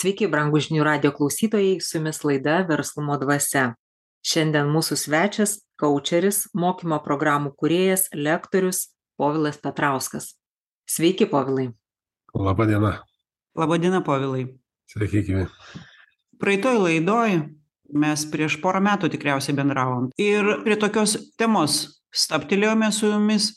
Sveiki, brangų žinių radio klausytojai, su jumis laida Verslumo dvasia. Šiandien mūsų svečias - coacheris, mokymo programų kuriejas, lektorius Povilas Petrauskas. Sveiki, Povilai. Labadiena. Labadiena, Povilai. Sveiki, gyvi. Praeitoj laidoj mes prieš porą metų tikriausiai bendravom ir prie tokios temos staptelėjome su jumis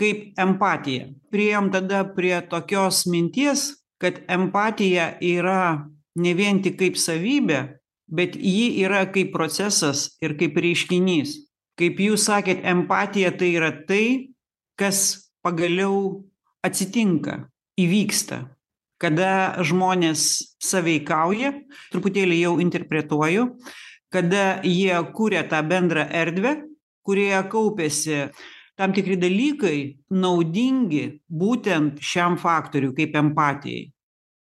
kaip empatija. Priejom tada prie tokios minties, kad empatija yra ne vien tik kaip savybė, bet ji yra kaip procesas ir kaip reiškinys. Kaip jūs sakėt, empatija tai yra tai, kas pagaliau atsitinka, įvyksta. Kada žmonės saveikauja, truputėlį jau interpretuoju, kada jie kūrė tą bendrą erdvę, kurioje kaupėsi tam tikri dalykai naudingi būtent šiam faktoriui kaip empatijai.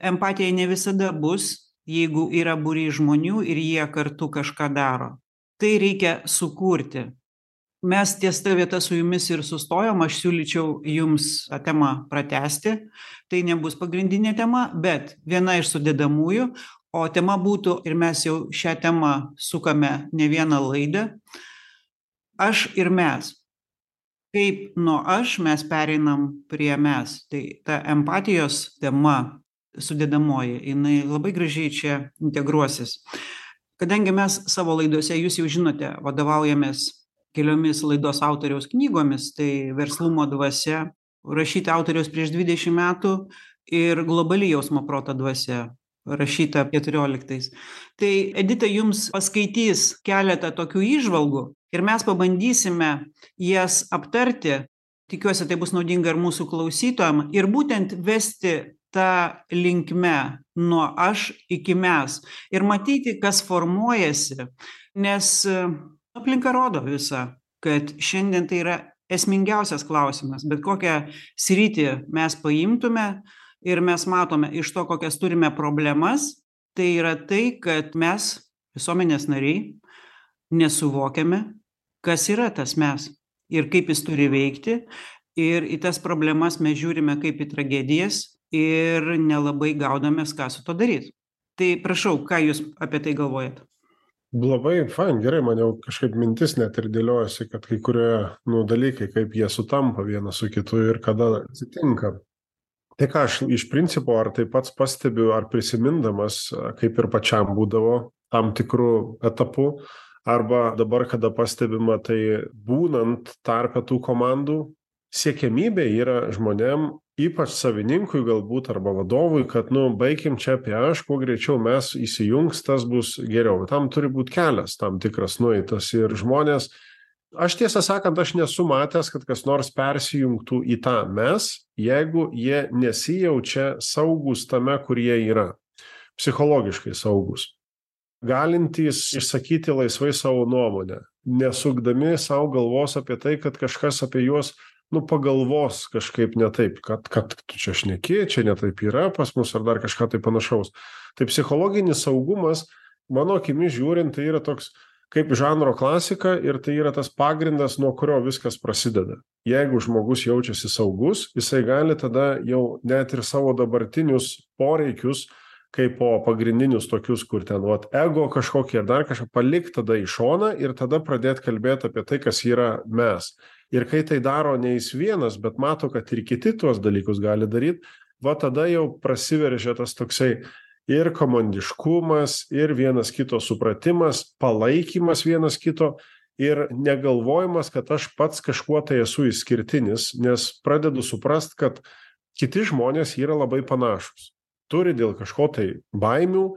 Empatija ne visada bus, jeigu yra būriai žmonių ir jie kartu kažką daro. Tai reikia sukurti. Mes ties ta vieta su jumis ir sustojom, aš siūlyčiau jums tą temą pratesti. Tai nebus pagrindinė tema, bet viena iš sudėdamųjų, o tema būtų, ir mes jau šią temą sukame ne vieną laidą, aš ir mes. Kaip nuo aš mes pereinam prie mes. Tai ta empatijos tema sudėdamoji, jinai labai gražiai čia integruosis. Kadangi mes savo laidose, jūs jau žinote, vadovaujamės keliomis laidos autoriaus knygomis, tai verslumo dvasia, rašyta autoriaus prieš 20 metų ir globali jausmo proto dvasia, rašyta 14. Tai Edita jums paskaitys keletą tokių įžvalgų ir mes pabandysime jas aptarti. Tikiuosi, tai bus naudinga ir mūsų klausytojams ir būtent vesti tą linkme nuo aš iki mes. Ir matyti, kas formuojasi, nes aplinka rodo visa kad šiandien tai yra esmingiausias klausimas. Bet kokią sritį mes paimtume ir mes matome iš to kokias turime problemas tai yra tai kad mes visuomenės nariai nesuvokiame kas yra tas mes ir kaip jis turi veikti. Ir į tas problemas mes žiūrime kaip į tragedijas ir nelabai gaudomės ką su tuo daryt tai prašau ką jūs apie tai galvojat Labai fain, gerai, man jau kažkaip mintis net ir dėliojasi, kad kai kurie nu, dalykai, kaip jie sutampa vienas su kitu ir kada atsitinka. Tai ką aš iš principo ar tai pats pastebiu, ar prisimindamas, kaip ir pačiam būdavo tam tikrų etapų, arba dabar, kada pastebima, tai būnant tarp tų komandų, siekiamybė yra žmonėm ypač savininkui galbūt arba vadovui kad nu baikim čia apie aš kuo greičiau mes įsijungs tas bus geriau. Tam turi būt kelias tam tikras nueitas. Ir žmonės aš tiesą sakant aš nesu matęs kad kas nors persijungtų į tą mes jeigu jie nesijaučia saugūs tame kur jie yra. Psichologiškai saugūs. Galintys išsakyti laisvai savo nuomonę nesukdami sau galvos apie tai kad kažkas apie juos nu pagalvos kažkaip ne taip kad kad tu čia šneki čia ne taip yra pas mus ar dar kažką tai panašaus. Tai psichologinis saugumas mano akimis žiūrint tai yra toks kaip žanro klasika ir tai yra tas pagrindas nuo kurio viskas prasideda. Jeigu žmogus jaučiasi saugus jisai gali tada jau net ir savo dabartinius poreikius kaipo pagrindinius tokius kur ten vat ego kažkokį ar dar kažką palikt tada į šoną ir tada pradėt kalbėt apie tai kas yra mes ir kai tai daro ne jis vienas bet mato kad ir kiti tuos dalykus gali daryt va tada jau prasiveržia tas toksai ir komandiškumas ir vienas kito supratimas palaikymas vienas kito ir negalvojimas kad aš pats kažkuo tai esu išskirtinis nes pradedu suprast kad kiti žmonės yra labai panašūs. Turi dėl kažko tai baimių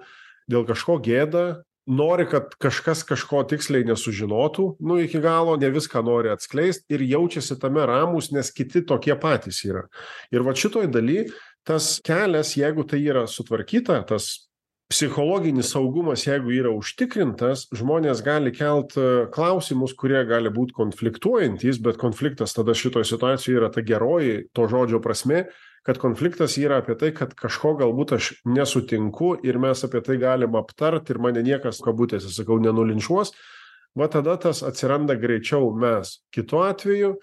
dėl kažko gėda nori kad kažkas kažko tiksliai nesužinotų nu iki galo ne viską nori atskleist ir jaučiasi tame ramūs nes kiti tokie patys yra. Ir vat šitoj daly tas kelias jeigu tai yra sutvarkyta tas psichologinis saugumas jeigu yra užtikrintas žmonės gali kelt e, klausimus kurie gali būt konfliktuojantys bet konfliktas tada šitoj situacijoj yra ta geroji to žodžio prasmė kad konfliktas yra apie tai kad kažko galbūt aš nesutinku ir mes apie tai galim aptart ir mane niekas kabutėse sakau nenulinčiuos va tada tas atsiranda greičiau mes. Kitu atveju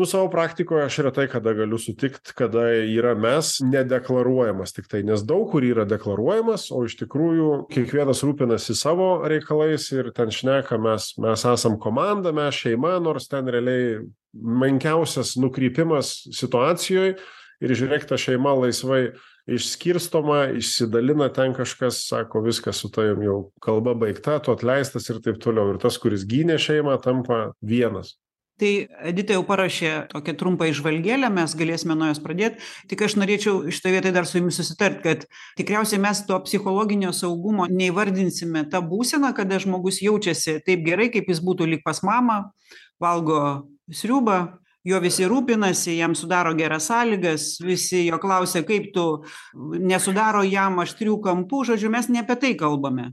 nu savo praktikoje aš retai kada galiu sutikt kada yra mes nedeklaruojamas tiktai nes daug kur yra deklaruojamas o iš tikrųjų kiekvienas rūpinasi savo reikalais ir ten šneka mes mes esam komanda mes šeima nors ten realiai menkiausias nukrypimas situacijoj ir žiūrėk ta šeima laisvai išskirstoma išsidalina ten kažkas sako viskas su tavim jau kalba baigta tu atleistas ir taip toliau. Ir tas kuris gynė šeimą tampa vienas. Tai edita jau paruošė tokią trumpą įžvalgėlę mes galėsime nuo jos pradėt. Tik aš norėčiau šitoj vietoj dar su jumis susitart kad tikriausiai mes to psichologinio saugumo neįvardinsime ta būsena kada žmogus jaučiasi taip gerai kaip jis būtų lyg pas mamą valgo sriubą juo visi rūpinasi jam sudaro geras sąlygas visi jo klausia kaip tu nesudaro jam aštrių kampų žodžiu mes ne apie tai kalbame.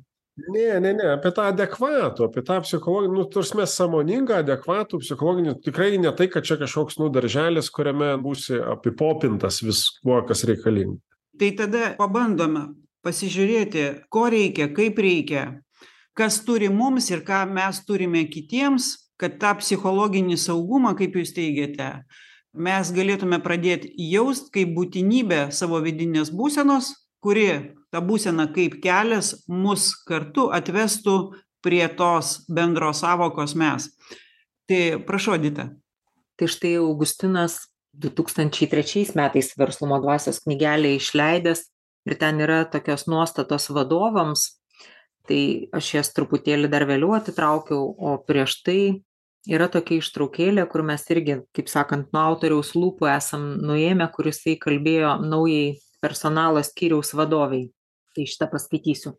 Ne ne ne apie tą adekvatų apie tą psichologinį nu ta prasme sąmoningą adekvatų psichologinį tikrai ne tai kad čia kažkoks nu darželis kuriame būsi apipopintas viskuo kas reikalinga. Tai tada pabandome pasižiūrėti ko reikia kaip reikia kas turi mums ir ką mes turime kitiems kad tą psichologinį saugumą kaip jūs teigiate mes galėtume pradėt jaust kaip būtinybę savo vidinės būsenos kuri ta būsena kaip kelias mus kartu atvestų prie tos bendros sąvokos mes. Tai prašau, Dita. Tai štai Augustinas 2003 metais verslumo dvasios knygelę išleidęs ir ten yra tokios nuostatos vadovams, tai aš jas truputėlį dar vėliau atitraukiau, o prieš tai yra tokia ištraukėlė, kur mes irgi, kaip sakant, nuo autoriaus lūpų esam nuėmę, kuris jisai kalbėjo naujai personalo skyriaus vadoviai tai šitą paskaitysiu.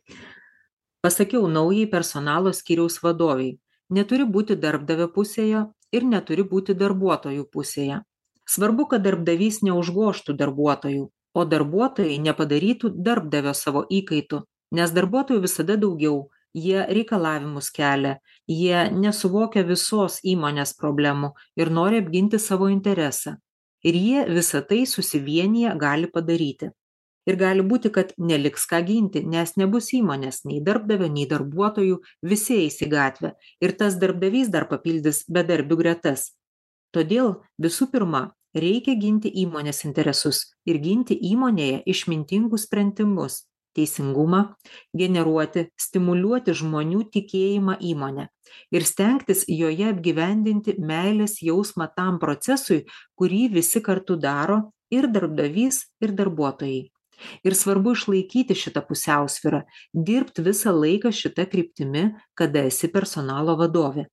Pasakiau naujai personalo skyriaus vadoviai, neturi būti darbdavio pusėje ir neturi būti darbuotojų pusėje. Svarbu, kad darbdavys neužgoštų darbuotojų, o darbuotojai nepadarytų darbdavio savo įkaitų, nes darbuotojų visada daugiau, jie reikalavimus kelia, jie nesuvokia visos įmonės problemų ir nori apginti savo interesą. Ir jie visą tai susivienyje gali padaryti. Ir gali būti kad neliks ką ginti nes nebus įmonės nei darbdavio nei darbuotojų visi eis į gatvę ir tas darbdavys dar papildys bedarbių gretas. Todėl visų pirma reikia ginti įmonės interesus ir ginti įmonėje išmintingus sprendimus teisingumą generuoti stimuliuoti žmonių tikėjimą įmone ir stengtis joje apgyvendinti meilės jausmą tam procesui kurį visi kartu daro ir darbdavys ir darbuotojai. Ir svarbu išlaikyti šitą pusiausvyrą dirbt visą laiką šita kryptimi kada esi personalo vadovė.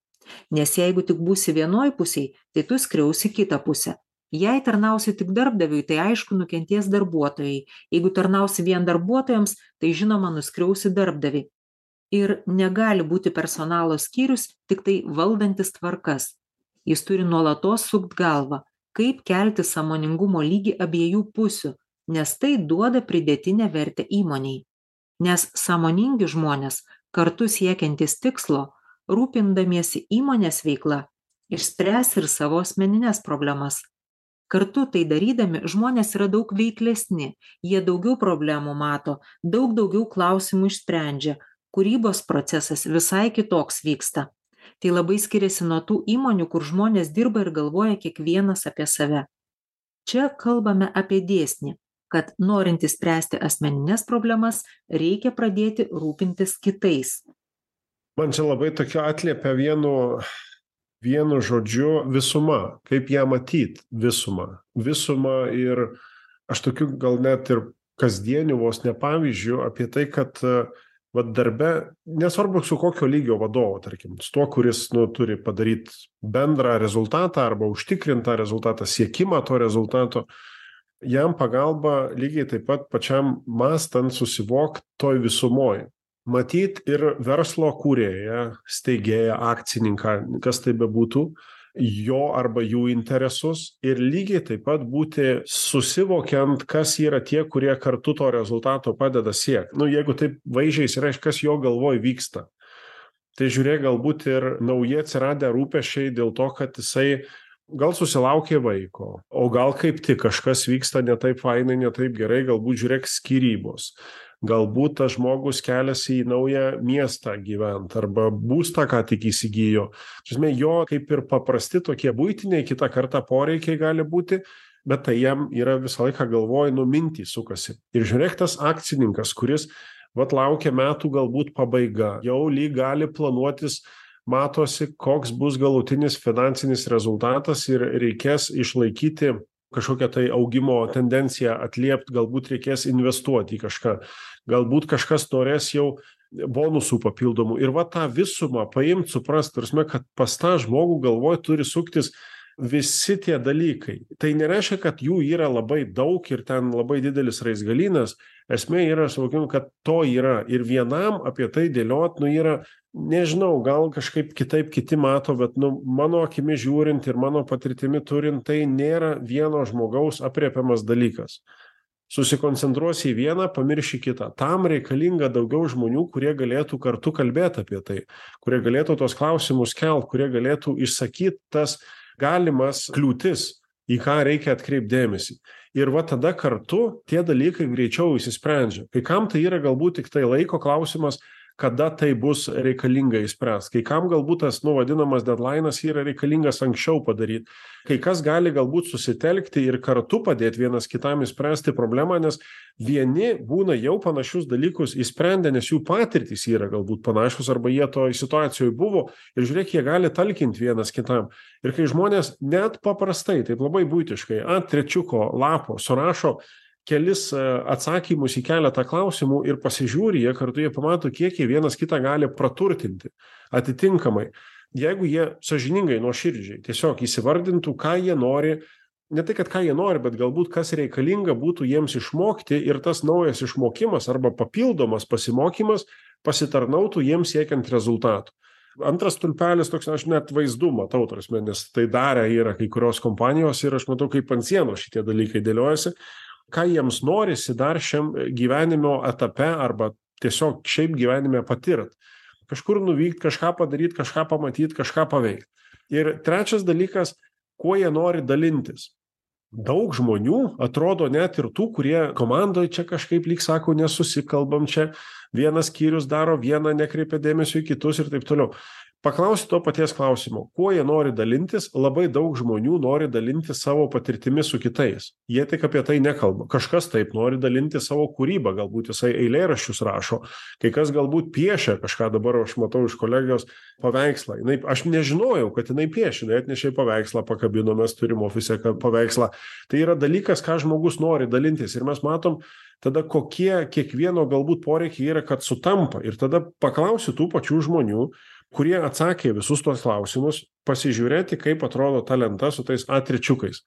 Nes jeigu tik būsi vienoj pusėj tai tu skriausi kitą pusę jei tarnausi tik darbdaviui tai aišku nukentės darbuotojai. Jeigu tarnausi vien darbuotojams tai žinoma nuskriausi darbdavį. Ir negali būti personalo skyrius tiktai valdantis tvarkas. Jis turi nuolatos sukt galvą kaip kelti sąmoningumo lygį abiejų pusių nes tai duoda pridėtinę vertę įmonei nes sąmoningi žmonės kartu siekiantys tikslo rūpindamiesi įmonės veikla išspręs ir savo asmenines problemas kartu tai darydami žmonės yra daug veiklesni jie daugiau problemų mato daug daugiau klausimų išsprendžia kūrybos procesas visai kitoks vyksta. Tai labai skiriasi nuo tų įmonių kur žmonės dirba ir galvoja kiekvienas apie save. Čia kalbame apie dėsnį kad norint išspręsti asmenines problemas reikia pradėti rūpintis kitais. Man čia labai tokia atliepia vienu vienu žodžiu visuma. Kaip ją matyt visumą visumą ir aš tokiu gal net ir kasdieniu vos ne pavyzdžiu apie tai kad vat darbe nesvarbu su kokio lygio vadovu tarkim su tuo kuris nu turi padaryt bendrą rezultatą arba užtikrint tą rezultatą siekimą to rezultato jam pagalba lygiai taip pat pačiam mąstant susivokt toj visumoj matyt ir verslo kūrėją steigėją akcininką kas tai bebūtų jo arba jų interesus ir lygiai taip pat būti susivokiant kas yra tie kurie kartu to rezultato padeda siekt. Nu jeigu taip vaizdžiai išsireikšt kas jo galvoj vyksta. Tai žiūrėk galbūt ir nauji atsiradę rūpesčiai dėl to kad jisai gal susilaukė vaiko o gal kaip tik kažkas vyksta ne taip fainai ne taip gerai galbūt žiūrėk skyrybos galbūt tas žmogus keliasi į naują miestą gyvent arba būstą ką tik įsigijo. Esmės jo kaip ir paprasti tokie buitiniai kitą kartą poreikiai gali būti bet tai jam yra visą laiką galvoj nu mintys sukasi. Ir žiūrėk tas akcininkas kuris vat laukia metų galbūt pabaiga jau lyg gali planuotis matosi koks bus galutinis finansinis rezultatas ir reikės išlaikyti kažkokią tai augimo tendenciją atliept galbūt reikės investuoti į kažką. Galbūt kažkas norės jau bonusų papildomų. Ir va tą visumą paimt suprast ta prasme kad pas tą žmogų galvoj turi suktis visi tie dalykai. Tai nereiškia kad jų yra labai daug ir ten labai didelis raizgalynas. Esmė yra suvokimo kad to yra. Ir vienam apie tai dėliot nu yra nežinau gal kažkaip kitaip kiti mato bet nu mano akimis žiūrint ir mano patirtimi turint tai nėra vieno žmogaus aprėpiamas dalykas. Susikoncentruosi į vieną pamirši kitą. Tam reikalinga daugiau žmonių kurie galėtų kartu kalbėt apie tai kurie galėtų tuos klausimus kelt kurie galėtų išsakyt tas galimas kliūtis į ką reikia atkreipt dėmesį. Ir va tada kartu tie dalykai greičiau išsisprendžia. Kai kam tai yra galbūt tiktai laiko klausimas kada tai bus reikalinga išspręst. Kai kam galbūt tas nu vadinamas dedlainas yra reikalingas anksčiau padaryt. Kai kas gali galbūt susitelkti ir kartu padėt vienas kitam išspręsti problemą nes vieni būna jau panašius dalykus išsprendę nes jų patirtys yra galbūt panašios arba jie toj situacijoj buvo ir žiūrėk jie gali talkint vienas kitam. Ir kai žmonės net paprastai taip labai buitiškai ant trečiuko lapo surašo kelis e, atsakymus į keletą klausimų ir pasižiūri jie kartu jie pamato kiek jie vienas kitą gali praturtinti atitinkamai. Jeigu jie sąžiningai nuoširdžiai tiesiog įsivardintų ką jie nori ne tai kad ką jie nori bet galbūt kas reikalinga būtų jiems išmokti ir tas naujas išmokimas arba papildomas pasimokymas pasitarnautų jiems siekiant rezultatų. Antras stulpelis toks aš net vaizdų matau ta prasme nes tai darę yra kai kurios kompanijos ir aš matau kaip ant sienos šitie dalykai dėliojasi ką jiems norisi dar šiam gyvenimo etape arba tiesiog šiaip gyvenime patirt. Kažkur nuvykt kažką padaryt kažką pamatyt kažką paveikt. Ir trečias dalykas kuo jie nori dalintis. Daug žmonių atrodo net ir tų kurie komandoj čia kažkaip lyg sako nesusikalbam čia vienas skyrius daro vieną nekreipia dėmesio į kitus ir taip toliau paklausi to paties klausimo. Kuo jie nori dalintis? Labai daug žmonių nori dalintis savo patirtimi su kitais. Jie tik apie tai nekalba. Kažkas taip nori dalintis savo kūryba. Galbūt jisai eilėraščius rašo. Kai kas galbūt piešia kažką. Dabar aš matau iš kolegijos paveikslą. Jinai aš nežinojau kad jinai piešia. Jinai atnešė paveikslą pakabino mes turim ofise paveikslą. Tai yra dalykas ką žmogus nori dalintis. Ir mes matom tada kokie kiekvieno galbūt poreikiai yra kad sutampa. Ir tada paklausi tų pačių žmonių kurie atsakė visus tuos klausimus pasižiūrėti kaip atrodo ta lenta su tais a trečiukais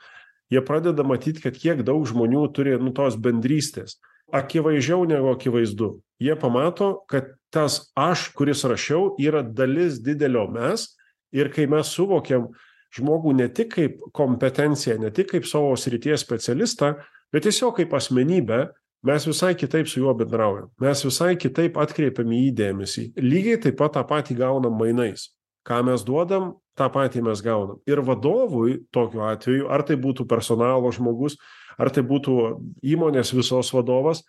jie pradeda matyt kad kiek daug žmonių turi nu tos bendrystės. Akivaizdžiau negu akivaizdu. Jie pamato kad tas aš kuris rašiau yra dalis didelio mes ir kai mes suvokiam žmogų ne tik kaip kompetenciją ne tik kaip savo srities specialistą bet tiesiog kaip asmenybę mes visai kitaip su juo bendraujam. Mes visai kitaip atkreipiam į jį dėmesį. Lygiai taip pat tą patį gaunam mainais. Ką mes duodam tą patį mes gaunam. Ir vadovui tokiu atveju ar tai būtų personalo žmogus ar tai būtų įmonės visos vadovas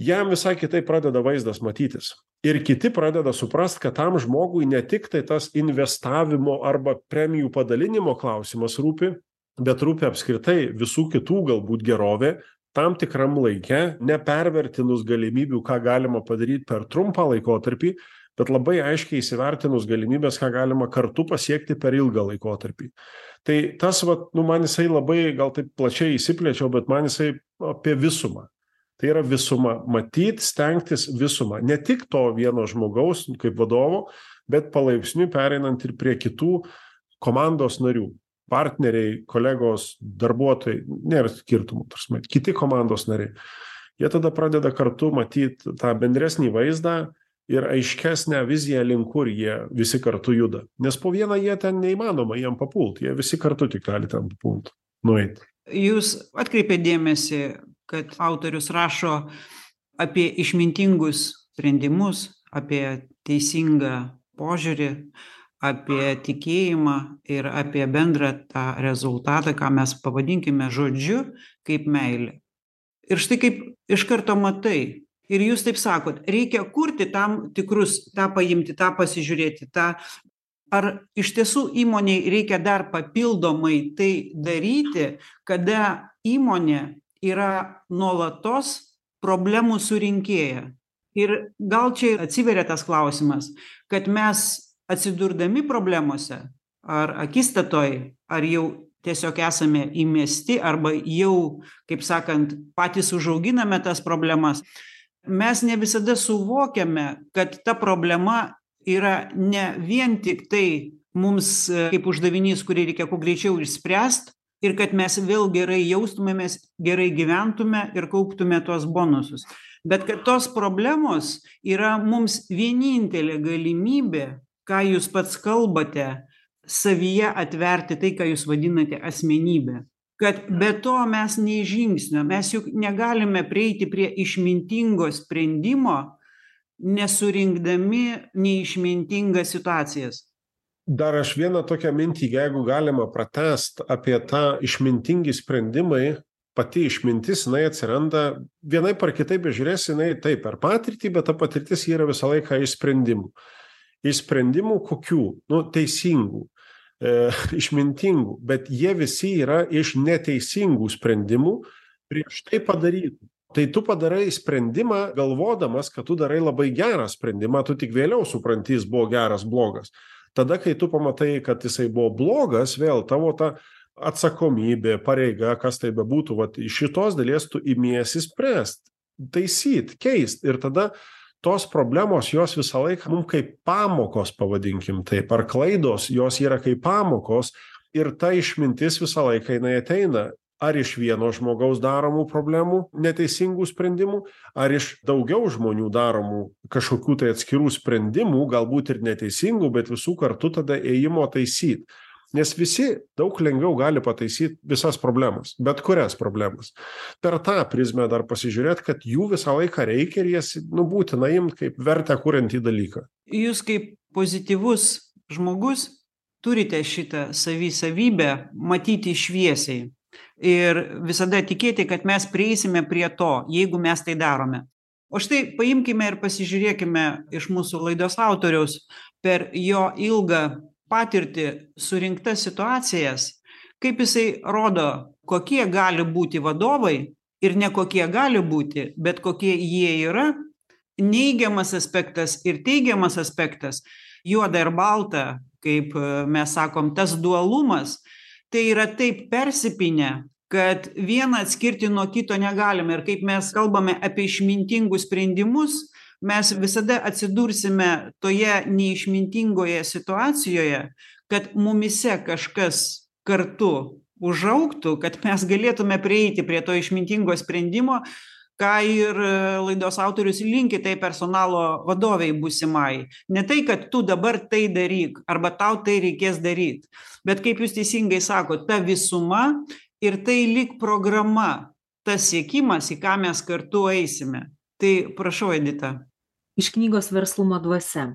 jam visai kitaip pradeda vaizdas matytis. Ir kiti pradeda suprast kad tam žmogui ne tik tai tas investavimo arba premijų padalinimo klausimas rūpi bet rūpi apskritai visų kitų galbūt gerovė tam tikram laike nepervertinus galimybių ką galima padaryt per trumpą laikotarpį bet labai aiškiai įsivertinus galimybes ką galima kartu pasiekti per ilgą laikotarpį. Tai tas vat nu man jisai labai gal taip plačiai išsiplėčiau bet man jisai apie visumą. Tai yra visuma matyt stengtis visumą. Ne tik to vieno žmogaus kaip vadovo bet palaipsniui pereinant ir prie kitų komandos narių partneriai kolegos darbuotojai nėra skirtumų ta prasme kiti komandos nariai. Jie tada pradeda kartu matyt tą bendresnį vaizdą ir aiškesnę viziją link kur jie visi kartu juda. Nes po vieną jie ten neįmanoma jiem papult jie visi kartu tik gali ten papult nueit. Jūs atkreipėt dėmesį kad autorius rašo apie išmintingus sprendimus apie teisingą požiūrį apie tikėjimą ir apie bendrą tą rezultatą ką mes pavadinkime žodžiu kaip meilė. Ir štai kaip iš karto matai ir jūs taip sakot reikia kurti tam tikrus tą paimti tą pasižiūrėti tą. Ar iš tiesų įmonei reikia dar papildomai tai daryti kada įmonė yra nuolatos problemų surinkėja? Ir gal čia atsiveria tas klausimas kad mes atsidurdami problemose ar akistatoj ar jau tiesiog esame įmesti arba jau kaip sakant patys užauginame tas problemas mes ne visada suvokiame kad ta problema yra ne vien tiktai mums kaip uždavinys kurį reikia kuo greičiau išspręst ir kad mes vėl gerai jaustumėmės gerai gyventume ir kauptume tuos bonusus. Bet kad tos problemos yra mums vienintelė galimybė ką jūs pats kalbate savyje atverti tai ką jūs vadinate asmenybe kad be to mes nei žingsnio mes juk negalime prieiti prie išmintingo sprendimo nesurinkdami neišmintingas situacijas. Dar aš vieną tokią mintį jeigu galima pratęst apie tą išmintingi sprendimai pati išmintis jinai atsiranda vienaip ar kitaip bežiūrėsi jinai taip per patirtį bet ta patirtis yra visą laiką iš sprendimų iš sprendimų kokių? Nu teisingų e, išmintingų bet jie visi yra iš neteisingų sprendimų prieš tai padarytų. Tai tu padarai sprendimą galvodamas kad tu darai labai gerą sprendimą tu tik vėliau supranti jis buvo geras blogas. Tada kai tu pamatai kad jisai buvo blogas vėl tavo ta atsakomybė pareiga kas tai bebūtų vat iš šitos dalies tu imiesi spręst taisyt keist. Ir tada tos problemos jos visą laiką mum kaip pamokos pavadinkim taip ar klaidos jos yra kaip pamokos ir ta išmintis visą laiką jinai ateina. Ar iš vieno žmogaus daromų problemų neteisingų sprendimų ar iš daugiau žmonių daromų kažkokių tai atskirų sprendimų galbūt ir neteisingų bet visų kartu tada ėjimo taisyt nes visi daug lengviau gali pataisyt visas problemas bet kurias problemas. Per tą prizmę dar pasižiūrėt kad jų visą laiką reikia ir jas nu būtina imt kaip vertę kuriantį dalyką. Jūs kaip pozityvus žmogus turite šitą savy savybę matyti šviesiai ir visada tikėti kad mes prieisime prie to jeigu mes tai darome. O štai paimkime ir pasižiūrėkime iš mūsų laidos autoriaus per jo ilgą patirtį surinktas situacijas kaip jisai rodo kokie gali būti vadovai ir ne kokie gali būti bet kokie jie yra neigiamas aspektas ir teigiamas aspektas juoda ir balta kaip mes sakom tas dualumas tai yra taip persipynę kad vieną atskirti nuo kito negalime. Ir kaip mes kalbame apie išmintingus sprendimus mes visada atsidursime toje neišmintingoje situacijoje kad mumyse kažkas kartu užaugtų kad mes galėtume prieiti prie to išmintingo sprendimo ką ir laidos autorius linki tai personalo vadovei būsimai. Ne tai kad tu dabar tai daryk arba tau tai reikės daryt bet kaip jūs teisingai sakot ta visuma ir tai lyg programa tas siekimas į ką mes kartu eisime. Tai prašau edita iš knygos verslumo dvasia.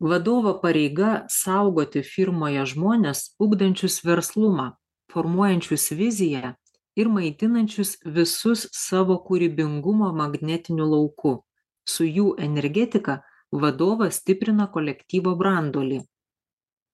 Vadovo pareiga saugoti firmoje žmones ugdančius verslumą formuojančius viziją ir maitinančius visus savo kūrybingumo magnetiniu lauku. Su jų energetika vadovas stiprina kolektyvo branduolį.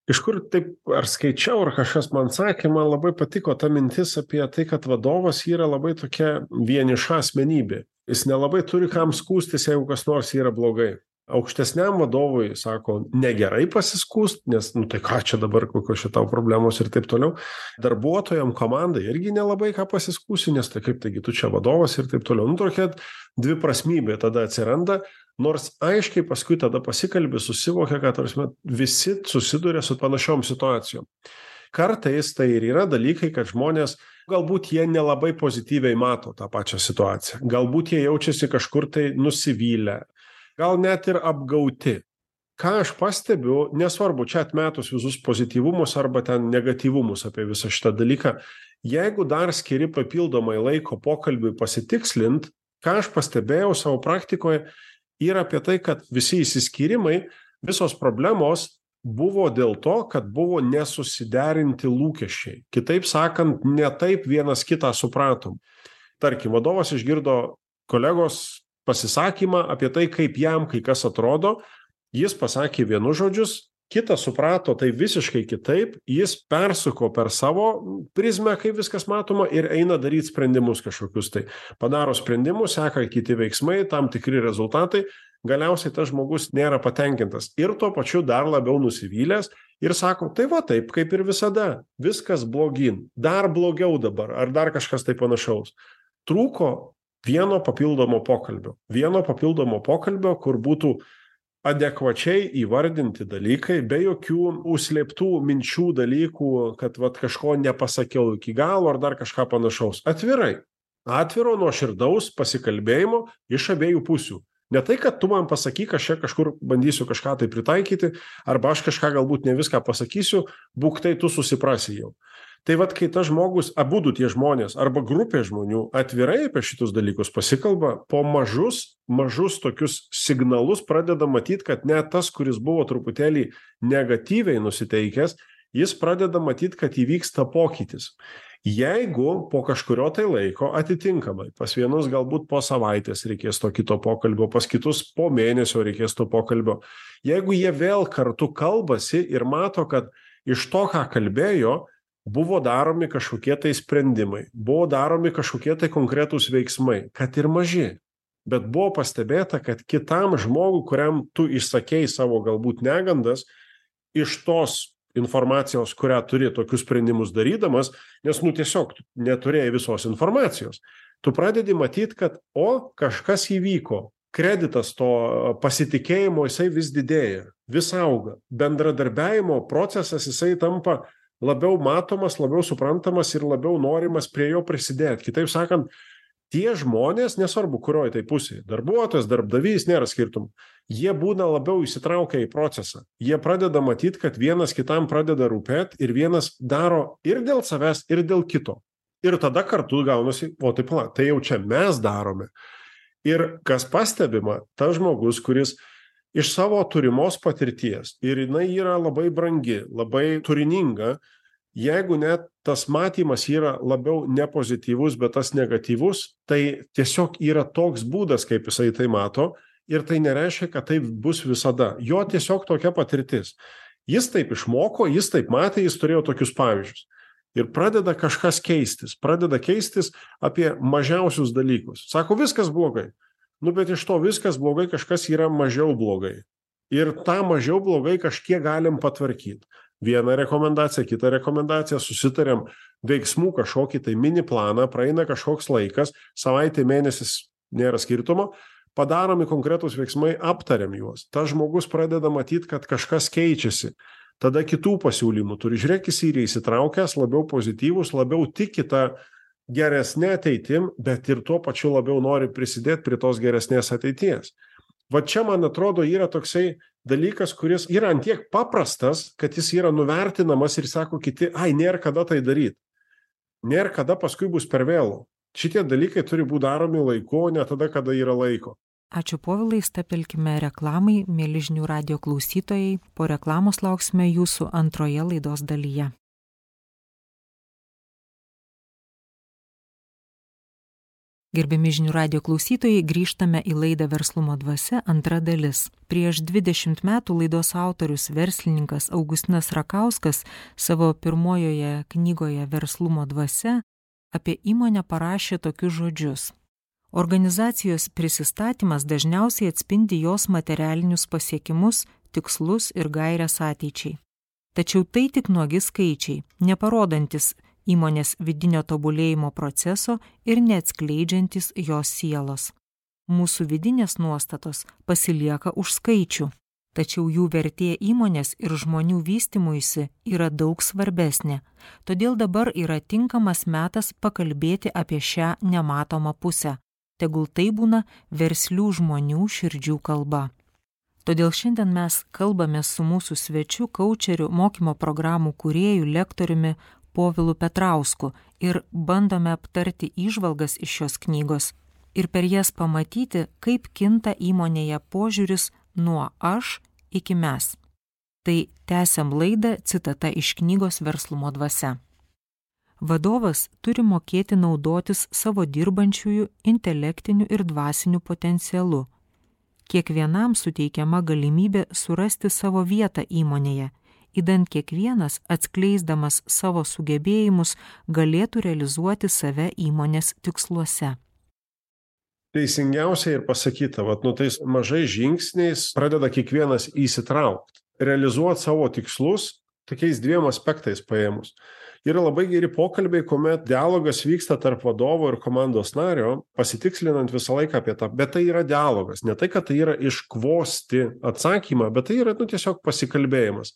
Iš kur taip ar skaičiau ar kažkas man sakė man labai patiko ta mintis apie tai kad vadovas yra labai tokia vieniša asmenybė jis nelabai turi kam skųstis jeigu kas nors yra blogai. Aukštesniam vadovui sako negerai pasiskųst nes nu tai ką čia dabar kokios čia tau problemos ir taip toliau. Darbuotojam komandai irgi nelabai ką pasiskųsi nes tai kaip taigi tu čia vadovas ir taip toliau. Nu tokia dviprasmybė tada atsiranda nors aiškiai paskui tada pasikalbi susivokia kad ta prasme visi susiduria su panašiom situacijom. Kartais tai ir yra dalykai kad žmonės galbūt jie nelabai pozityviai mato tą pačią situaciją. Galbūt jie jaučiasi kažkur tai nusivylę. Gal net ir apgauti. Ką aš pastebiu nesvarbu čia atmetus visus pozityvumus arba ten negatyvumus apie visą šitą dalyką jeigu dar skiri papildomai laiko pokalbiui pasitikslint ką aš pastebėjau savo praktikoje yra apie tai kad visi išsiskyrimai visos problemos buvo dėl to kad buvo nesusiderinti lūkesčiai. Kitaip sakant ne taip vienas kitą supratom. Tarkim vadovas išgirdo kolegos pasisakymą apie tai, kaip jam kai kas atrodo, jis pasakė vienus žodžius, kitas suprato tai visiškai kitaip, jis persuko per savo prizmę, kaip viskas matoma, ir eina daryti sprendimus kažkokius. Tai. Padaro sprendimus, seka kiti veiksmai, tam tikri rezultatai, galiausiai tas žmogus nėra patenkintas ir tuo pačiu dar labiau nusivylęs ir sako, tai va taip, kaip ir visada, viskas blogin, dar blogiau dabar, ar dar kažkas tai panašaus. Trūko vieno papildomo pokalbio, vieno papildomo pokalbio, kur būtų adekvačiai įvardinti dalykai, be jokių užslėptų minčių dalykų, kad vat, kažko nepasakiau iki galo ar dar kažką panašaus. Atvirai. Atviro nuoširdaus pasikalbėjimo iš abiejų pusių. Ne tai, kad tu man pasakyk, aš čia kažkur bandysiu kažką tai pritaikyti, arba aš kažką galbūt ne viską pasakysiu, būk tai tu susiprasi jau. Tai vad, kai tas žmogus, abu tie žmonės arba grupė žmonių atvirai apie šitus dalykus pasikalba, po mažus, mažus tokius signalus pradeda matyti, kad net tas, kuris buvo truputėlį negatyviai nusiteikęs, jis pradeda matyti, kad įvyksta pokytis. Jeigu po kažkurio tai laiko atitinkamai, pas vienus galbūt po savaitės reikės to kito pokalbio, pas kitus po mėnesio reikės to pokalbio, jeigu jie vėl kartu kalbasi ir mato, kad iš to, ką kalbėjo, buvo daromi kažkokie tai sprendimai, buvo daromi kažkokie tai konkretūs veiksmai, kad ir maži. Bet buvo pastebėta, kad kitam žmogui, kuriam tu išsakėjai savo galbūt negandas, iš tos informacijos, kurią turi tokius sprendimus darydamas, nes nu tiesiog neturėjai visos informacijos, tu pradedi matyti, kad o kažkas įvyko, kreditas to pasitikėjimo jisai vis didėja, vis auga, bendradarbiajimo procesas jisai tampa labiau matomas, labiau suprantamas ir labiau norimas prie jo prisidėti. Kitaip sakant, tie žmonės, nesvarbu, kurioje tai pusėje, darbuotojas, darbdavys, nėra skirtumų, jie būna labiau įsitraukę į procesą. Jie pradeda matyti, kad vienas kitam pradeda rūpėti ir vienas daro ir dėl savęs, ir dėl kito. Ir tada kartu gaunasi, o taip, la, tai jau čia mes darome. Ir kas pastebima, tas žmogus, kuris iš savo turimos patirties ir jinai yra labai brangi, labai turininga, jeigu net tas matymas yra labiau ne pozityvus, bet tas negatyvus, tai tiesiog yra toks būdas, kaip jisai tai mato ir tai nereiškia, kad taip bus visada. Jo tiesiog tokia patirtis. Jis taip išmoko, jis taip matė, jis turėjo tokius pavyzdžius. Ir pradeda kažkas keistis, pradeda keistis apie mažiausius dalykus. Sako, viskas blogai. Nu, bet iš to viskas blogai, kažkas yra mažiau blogai. Ir tą mažiau blogai kažkiek galim patvarkyti. Vieną rekomendaciją, kitą rekomendaciją, susitarėm veiksmų kažkokį tai mini planą, praeina kažkoks laikas, savaitė, mėnesis, nėra skirtumo, padaromi konkretūs veiksmai, aptariam juos. Ta žmogus pradeda matyti, kad kažkas keičiasi. Tada kitų pasiūlymų turi. Žiūrėk, jis yra įsitraukęs, labiau pozityvus, labiau tiki tą geresnė ateitim, bet ir tuo pačiu labiau nori prisidėti prie tos geresnės ateities. Va čia, man atrodo, yra toksai dalykas, kuris yra antiek paprastas, kad jis yra nuvertinamas ir sako kiti, ai, nėra kada tai daryti. Nėra kada paskui bus per vėlų. Šitie dalykai turi būti daromi laiku, ne tada, kada yra laiko. Ačiū povilai, stapelkime reklamai, mėlyžinių radio klausytojai. Po reklamos lauksime jūsų antroje laidos dalyje. Gerbiami žinių radio klausytojai, grįžtame į laidą Verslumo dvasia antra dalis. Prieš 20 metų laidos autorius verslininkas Augustinas Rakauskas savo pirmojoje knygoje Verslumo dvasia apie įmonę parašė tokius žodžius. Organizacijos prisistatymas dažniausiai atspindi jos materialinius pasiekimus, tikslus ir gairias ateičiai. Tačiau tai tik nuogi skaičiai, neparodantis įmonės vidinio tobulėjimo proceso ir neatskleidžiantis jos sielos. Mūsų vidinės nuostatos pasilieka už skaičių, tačiau jų vertė įmonės ir žmonių vystimuisi yra daug svarbesnė. Todėl dabar yra tinkamas metas pakalbėti apie šią nematomą pusę. Tegul tai būna verslių žmonių širdžių kalba. Todėl šiandien mes kalbame su mūsų svečiu, kočeriu, mokymo programų kuriejų, lektoriumi Povilu Petrausku ir bandome aptarti įžvalgas iš šios knygos ir per jas pamatyti, kaip kinta įmonėje požiūris nuo aš iki mes. Tai tęsiam laidą citata iš knygos Verslumo dvasia. Vadovas turi mokėti naudotis savo dirbančiųjų intelektiniu ir dvasiniu potencialu. Kiekvienam suteikiama galimybė surasti savo vietą įmonėje, įdant kiekvienas, atskleisdamas savo sugebėjimus, galėtų realizuoti save įmonės tiksluose. Teisingiausiai ir pasakyta, vat, nu tais mažais žingsniais pradeda kiekvienas įsitraukti, realizuoti savo tikslus tokiais dviem aspektais paėmus. Yra labai geri pokalbiai kuomet dialogas vyksta tarp vadovo ir komandos nario pasitikslinant visą laiką apie tą bet tai yra dialogas. Ne tai kad tai yra iškvosti atsakymą bet tai yra nu tiesiog pasikalbėjimas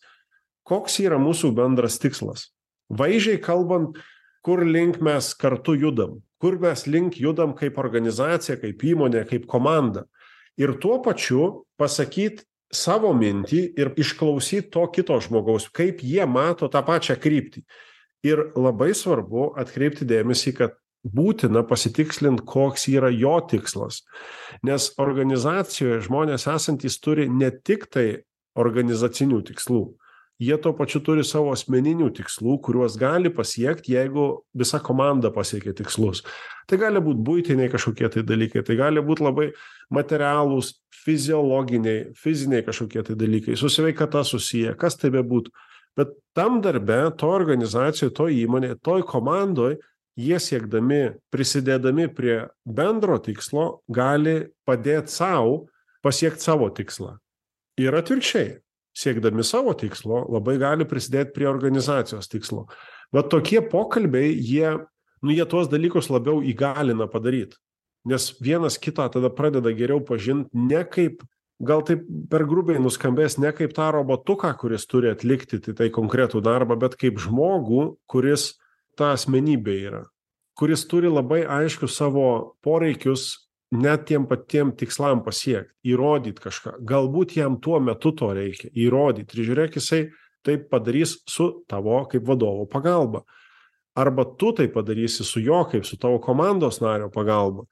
koks yra mūsų bendras tikslas? Vaizdžiai kalbant kur link mes kartu judam? Kur mes link judam kaip organizacija kaip įmonė kaip komanda? Ir tuo pačiu pasakyt savo mintį ir išklausyt to kito žmogaus kaip jie mato tą pačią kryptį. Ir labai svarbu atkreipti dėmesį kad būtina pasitikslint koks yra jo tikslas. Nes organizacijoje žmonės esantys turi ne tik tai organizacinių tikslų jie tuo pačiu turi savo asmeninių tikslų kuriuos gali pasiekt jeigu visa komanda pasiekia tikslus. Tai gali būt buitiniai kažkokie tai dalykai tai gali būt labai materialūs fiziologiniai fiziniai kažkokie tai dalykai su sveikata susiję kas tai bebūtų. Bet tam darbe toj organizacijoj toj įmonėj toj komandoj jie siekdami prisidėdami prie bendro tikslo gali padėt sau pasiekt savo tikslą. Ir atvirkščiai siekdami savo tikslo labai gali prisidėt prie organizacijos tikslo. Va tokie pokalbiai jie nu jie tuos dalykus labiau įgalina padaryt. Nes vienas kitą tada pradeda geriau pažint ne kaip gal taip per grubiai nuskambės ne kaip tą robotuką kuris turi atlikti tai tai konkretų darbą bet kaip žmogų kuris ta asmenybė yra. Kuris turi labai aiškius savo poreikius net tiem patiem tikslam pasiekt įrodyt kažką. Galbūt jam tuo metu to reikia įrodyt. Ir žiūrėk jisai tai padarys su tavo kaip vadovo pagalba. Arba tu tai padarysi su jo kaip su tavo komandos nario pagalba.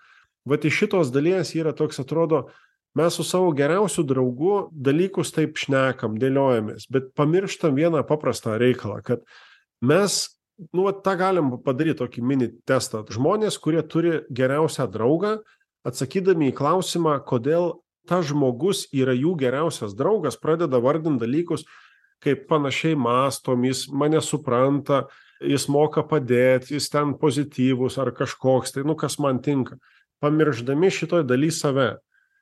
Vat iš šitos dalies yra toks atrodo mes su savo geriausiu draugu dalykus taip šnekam dėliojamės bet pamirštam vieną paprastą reikalą kad mes nu tą galim padaryt tokį mini testą. Žmonės kurie turi geriausią draugą atsakydami į klausimą kodėl tas žmogus yra jų geriausias draugas pradeda vardint dalykus kaip panašiai mąstom jis mane supranta jis moka padėt jis ten pozityvus ar kažkoks tai nu kas man tinka. Pamiršdami šitoj daly save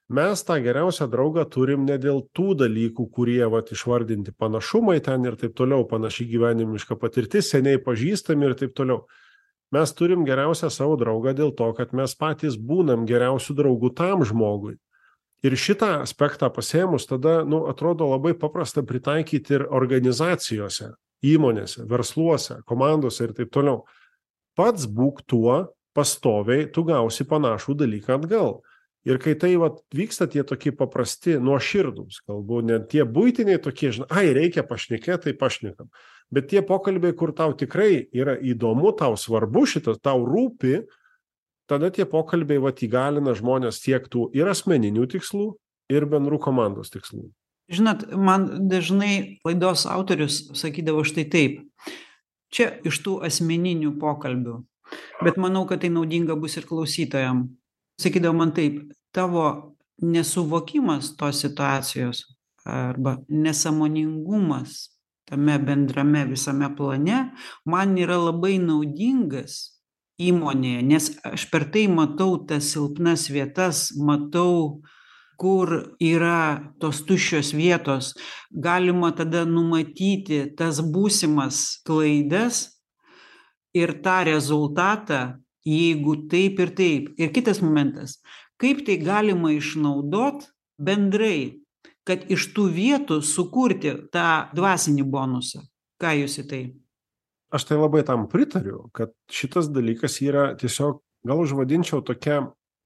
mes tą geriausią draugą turim ne dėl tų dalykų kurie vat išvardinti panašumai ten ir taip toliau panaši gyvenimiška patirtis seniai pažįstami ir taip toliau mes turim geriausią savo draugą dėl to kad mes patys būnam geriausiu draugu tam žmogui. Ir šitą aspektą pasėmus tada nu atrodo labai paprasta pritaikyt ir organizacijose įmonėse versluose komandose ir taip toliau. Pats būk tuo pastoviai tu gausi panašų dalyką atgal. Ir kai tai vat vyksta tie tokie paprasti nuoširdūs kalbu ne tie buitiniai tokie žinai ai reikia pašnekėt tai pašnekam bet tie pokalbiai kur tau tikrai yra įdomu tau svarbu šitas tau rūpi tada tie pokalbiai vat įgalina žmones siekt tų ir asmeninių tikslų ir bendrų komandos tikslų. Žinot man dažnai laidos autorius sakydavo štai taip. Čia iš tų asmeninių pokalbių bet manau kad tai naudinga bus ir klausytojam. Sakydavo man taip tavo nesuvokimas tos situacijos arba nesąmoningumas tame bendrame visame plane man yra labai naudingas įmonėje nes aš per tai matau tas silpnas vietas matau kur yra tos tuščios vietos. Galima tada numatyti tas būsimas klaidas ir tą rezultatą jeigu taip ir taip. Ir kitas momentas. Kaip tai galima išnaudot bendrai kad iš tų vietų sukurti tą dvasinį bonusą. Ką jūs į tai? Aš tai labai tam pritariu kad šitas dalykas yra tiesiog gal užvadinčiau tokia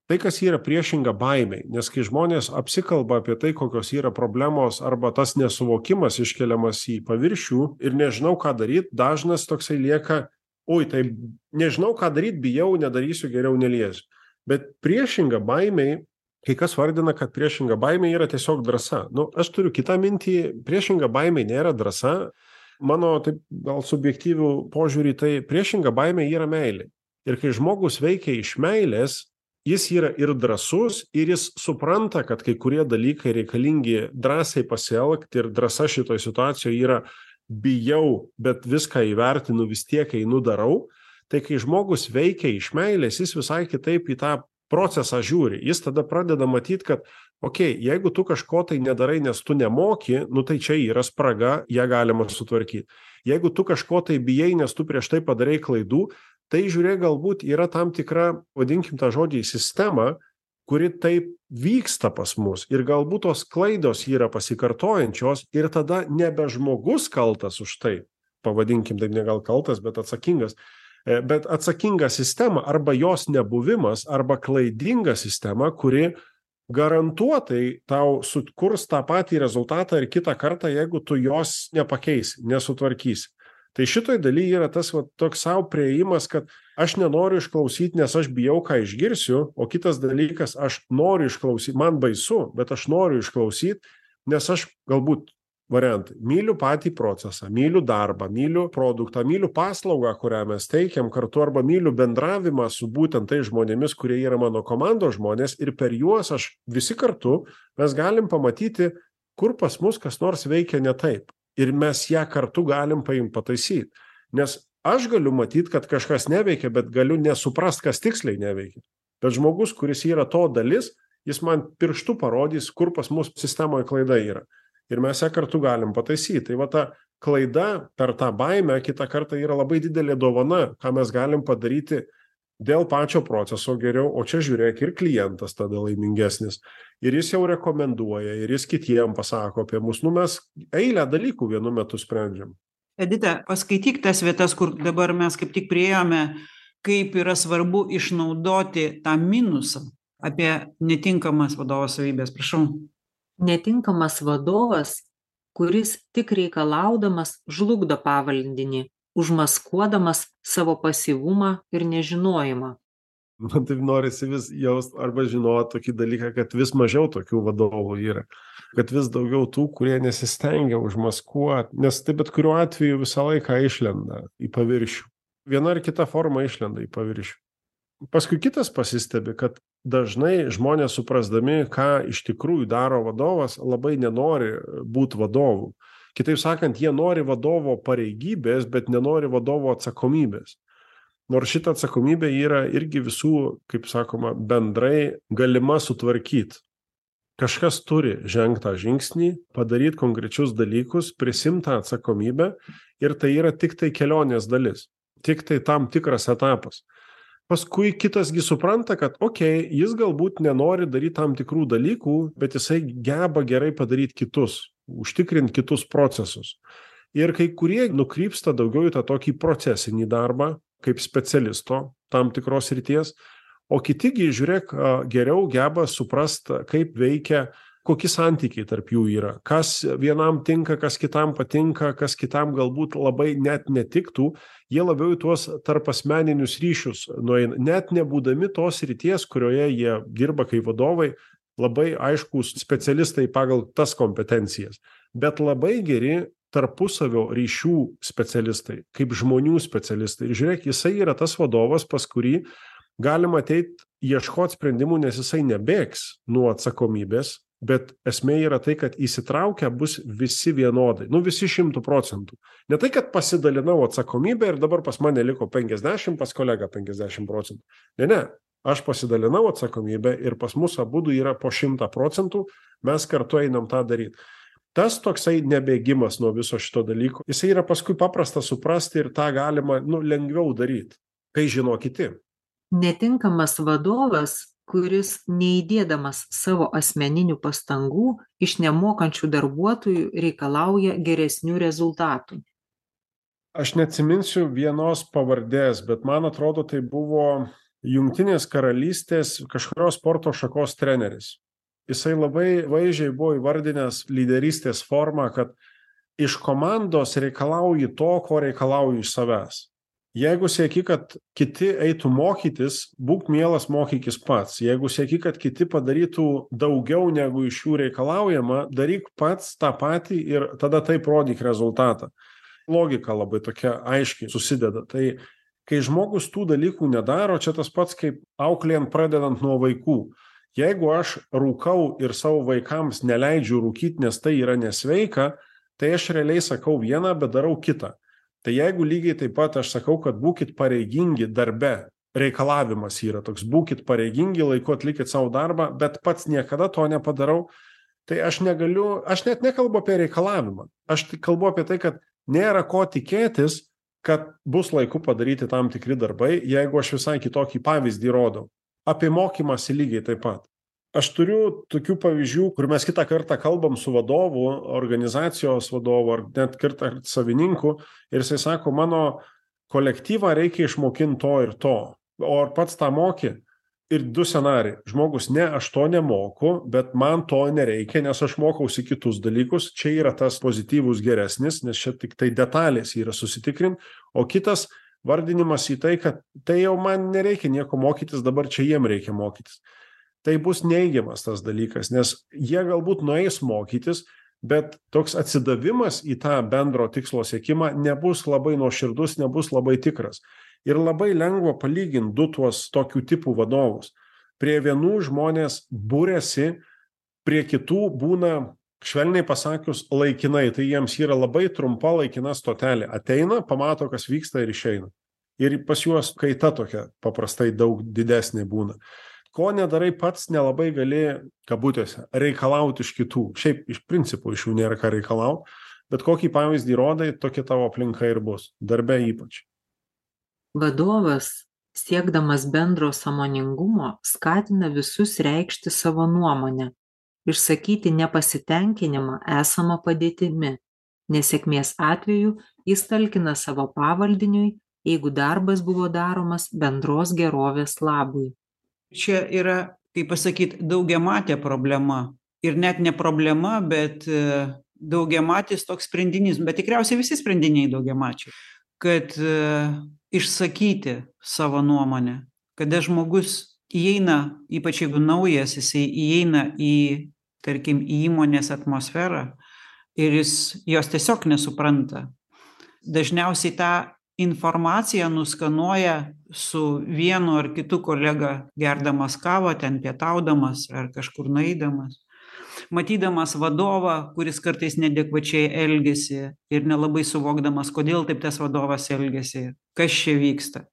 tai kas yra priešinga baimei nes kai žmonės apsikalba apie tai kokios yra problemos arba tas nesuvokimas iškeliamas į paviršių ir nežinau ką daryt dažnas toksai lieka oi tai nežinau ką daryt bijau nedarysiu geriau neliesiu. Bet priešinga baimei kai kas vardina kad priešinga baimė yra tiesiog drąsa nu aš turiu kitą mintį priešinga baimei nėra drąsa mano taip gal subjektyvių požiūrį, tai priešinga baimė yra meilė. Ir kai žmogus veikia iš meilės, jis yra ir drasus, ir jis supranta, kad kai kurie dalykai reikalingi drąsiai pasielgti ir drąsa šitoje situacijoje yra bijau, bet viską įvertinu, vis tiek einu darau. Tai kai žmogus veikia iš meilės, jis visai kitaip į tą procesą žiūri. Jis tada pradeda matyti, kad, okei, okay, jeigu tu kažko tai nedarai, nes tu nemoki, nu tai čia yra spraga, ją galima sutvarkyti. Jeigu tu kažko tai bijai, nes tu prieš tai padarai klaidų, tai žiūrėk, galbūt yra tam tikra, vadinkim tą žodį, sistema, kuri taip vyksta pas mus ir galbūt tos klaidos yra pasikartojančios ir tada nebe žmogus kaltas už tai, pavadinkim taip ne gal kaltas, bet atsakingas, bet atsakinga sistema arba jos nebuvimas, arba klaidinga sistema, kuri garantuotai tau sukurs tą patį rezultatą ir kitą kartą, jeigu tu jos nepakeisi, nesutvarkysi. Tai šitoj daly yra tas va, toks savo prieimas, kad aš nenoriu išklausyti, nes aš bijau, ką išgirsiu, o kitas dalykas, aš noriu išklausyti, man baisu, bet aš noriu išklausyti, nes aš galbūt variantai. Myliu patį procesą myliu darbą myliu produktą myliu paslaugą kurią mes teikiam kartu arba myliu bendravimą su būtent tais žmonėmis kurie yra mano komandos žmonės ir per juos aš visi kartu mes galim pamatyti kur pas mus kas nors veikia ne taip. Ir mes ją kartu galim paimt pataisyt. Nes aš galiu matyt kad kažkas neveikia bet galiu nesuprast kas tiksliai neveikia. Bet žmogus kuris yra to dalis jis man pirštu parodys kur pas mus sistemoj klaida yra ir mes ją kartu galim pataisyt tai va ta klaida per tą baimę kitą kartą yra labai didelė dovana ką mes galim padaryti dėl pačio proceso geriau. O čia žiūrėk ir klientas tada laimingesnis. Ir jis jau rekomenduoja ir jis kitiem pasako apie mus. Nu mes eilę dalykų vienu metu sprendžiam. Edita paskaityk tas vietas kur dabar mes kaip tik priėjome kaip yra svarbu išnaudoti tą minusą apie netinkamas vadovo savybes prašau netinkamas vadovas kuris tik reikalaudamas žlugdo pavaldinį užmaskuodamas savo pasyvumą ir nežinojimą. Man taip norisi vis jaust arba žinot tokį dalyką kad vis mažiau tokių vadovų yra kad vis daugiau tų kurie nesistengia užmaskuot nes tai bet kuriuo atveju visą laiką išlenda į paviršių. Viena ar kita forma išlenda į paviršių. Paskui kitas pasistebi kad dažnai žmonės suprasdami ką iš tikrųjų daro vadovas labai nenori būt vadovu. Kitaip sakant jie nori vadovo pareigybės bet nenori vadovo atsakomybės. Nors šita atsakomybė yra irgi visų kaip sakoma bendrai galima sutvarkyt. Kažkas turi žengt tą žingsnį padaryt konkrečius dalykus prisiimt tą atsakomybę ir tai yra tiktai kelionės dalis. Tiktai tam tikras etapas paskui kitas gi supranta kad okei jis galbūt nenori daryt tam tikrų dalykų bet jisai geba gerai padaryt kitus užtikrint kitus procesus. Ir kai kurie nukrypsta daugiau į tą tokį procesinį darbą kaip specialisto tam tikros srities o kiti gi žiūrėk geriau geba suprast kaip veikia koki santykiai tarp jų yra. Kas vienam tinka kas kitam patinka kas kitam galbūt labai net netiktų jie labiau į tuos tarpasmeninius ryšius nueina. Net nebūdami tos srities kurioje jie dirba kaip vadovai labai aiškūs specialistai pagal tas kompetencijas. Bet labai geri tarpusavio ryšių specialistai kaip žmonių specialistai. Ir žiūrėk jisai yra tas vadovas pas kurį galima ateit ieškot sprendimų nes jisai nebėgs nuo atsakomybės bet esmė yra tai kad įsitraukę bus visi vienodai. Nu visi šimtu procentų. Ne tai kad pasidalinau atsakomybe ir dabar pas mane liko penkiasdešim pas kolegą penkiasdešim procentų. Ne ne. Aš pasidalinau atsakomybe ir pas mus abudu yra po šimtą procentų. Mes kartu einam tą daryt. Tas toksai nebėgimas nuo viso šito dalyko jisai yra paskui paprasta suprasti ir tą galima nu lengviau daryt. Kai žino kiti. Netinkamas vadovas kuris neįdėdamas savo asmeninių pastangų iš nemokančių darbuotojų reikalauja geresnių rezultatų. Aš neatsiminsiu vienos pavardės bet man atrodo tai buvo jungtinės karalystės kažkurios sporto šakos treneris. Jisai labai vaizdžiai buvo įvardinęs lyderystės formą kad iš komandos reikalauji to ko reikalauji iš savęs jeigu sieki kad kiti eitų mokytis būk mielas mokykis pats jeigu sieki kad kiti padarytų daugiau negu iš jų reikalaujama daryk pats tą patį ir tada taip rodyk rezultatą logika labai tokia aiškiai susideda. Tai kai žmogus tų dalykų nedaro, čia tas pats kaip auklėjant pradedant nuo vaikų. Jeigu aš rūkau ir savo vaikams neleidžiu rūkyti, nes tai yra nesveika, tai aš realiai sakau vieną, bet darau kitą. Tai jeigu lygiai taip pat aš sakau, kad būkite pareigingi darbe, reikalavimas yra toks, būkite pareigingi, laiku atlikit savo darbą, bet pats niekada to nepadarau, tai aš negaliu, aš net nekalbu apie reikalavimą. Aš kalbu apie tai, kad nėra ko tikėtis, kad bus laiku padaryti tam tikri darbai, jeigu aš visai kitokį pavyzdį rodau. Apie mokymąsi lygiai taip pat. Aš turiu tokių pavyzdžių, kur mes kitą kartą kalbam su vadovu, organizacijos vadovu ar net kartą savininku ir jisai sako, mano kolektyvą reikia išmokinti to ir to. O ar pats tą moki? ir du scenarijai. Žmogus, ne, aš to nemoku, bet man to nereikia, nes aš mokausi kitus dalykus. Čia yra tas pozityvus geresnis, nes čia tik tai detalės yra susitikrin. O kitas vardinimas į tai, kad tai jau man nereikia nieko mokytis, dabar čia jiem reikia mokytis. Tai bus neigiamas tas dalykas, nes jie galbūt nueis mokytis, bet toks atsidavimas į tą bendro tikslo siekimą nebus labai nuoširdus, nebus labai tikras. Ir labai lengva palyginti du tuos tokių tipų vadovus. Prie vienų žmonės būrėsi, prie kitų būna, švelniai pasakius, laikinai. Tai jiems yra labai trumpa laikina stotelė. Ateina, pamato, kas vyksta ir išeina. Ir pas juos kaita tokia paprastai daug didesnė būna. Ko nedarai pats, nelabai gali, kabutėse, reikalauti iš kitų. Šiaip iš principo iš jų nėra ką reikalauti, bet kokį pavyzdį rodai, tokia tavo aplinka ir bus. Darbe ypač. Vadovas, siekdamas bendro sąmoningumo, skatina visus reikšti savo nuomonę, išsakyti nepasitenkinimą esamą padėtimi. Nesėkmės atveju jis talkina savo pavaldiniui, jeigu darbas buvo daromas bendros gerovės labui. Čia yra, kaip pasakyti, daugiamatė problema. Ir net ne problema, bet e, daugiamatis toks sprendinys, bet tikriausiai visi sprendiniai daugiamačiai. Kad e, išsakyti savo nuomonę kada žmogus įeina ypač jeigu naujas jisai įeina į tarkim į įmonės atmosferą ir jis jos tiesiog nesupranta dažniausiai tą informaciją nuskanuoja su vienu ar kitu kolega gerdamas kavą ten pietaudamas ar kažkur nueidamas. Matydamas vadovą kuris kartais neadekvačiai elgiasi ir nelabai suvokdamas kodėl taip tas vadovas elgiasi kas čia vyksta.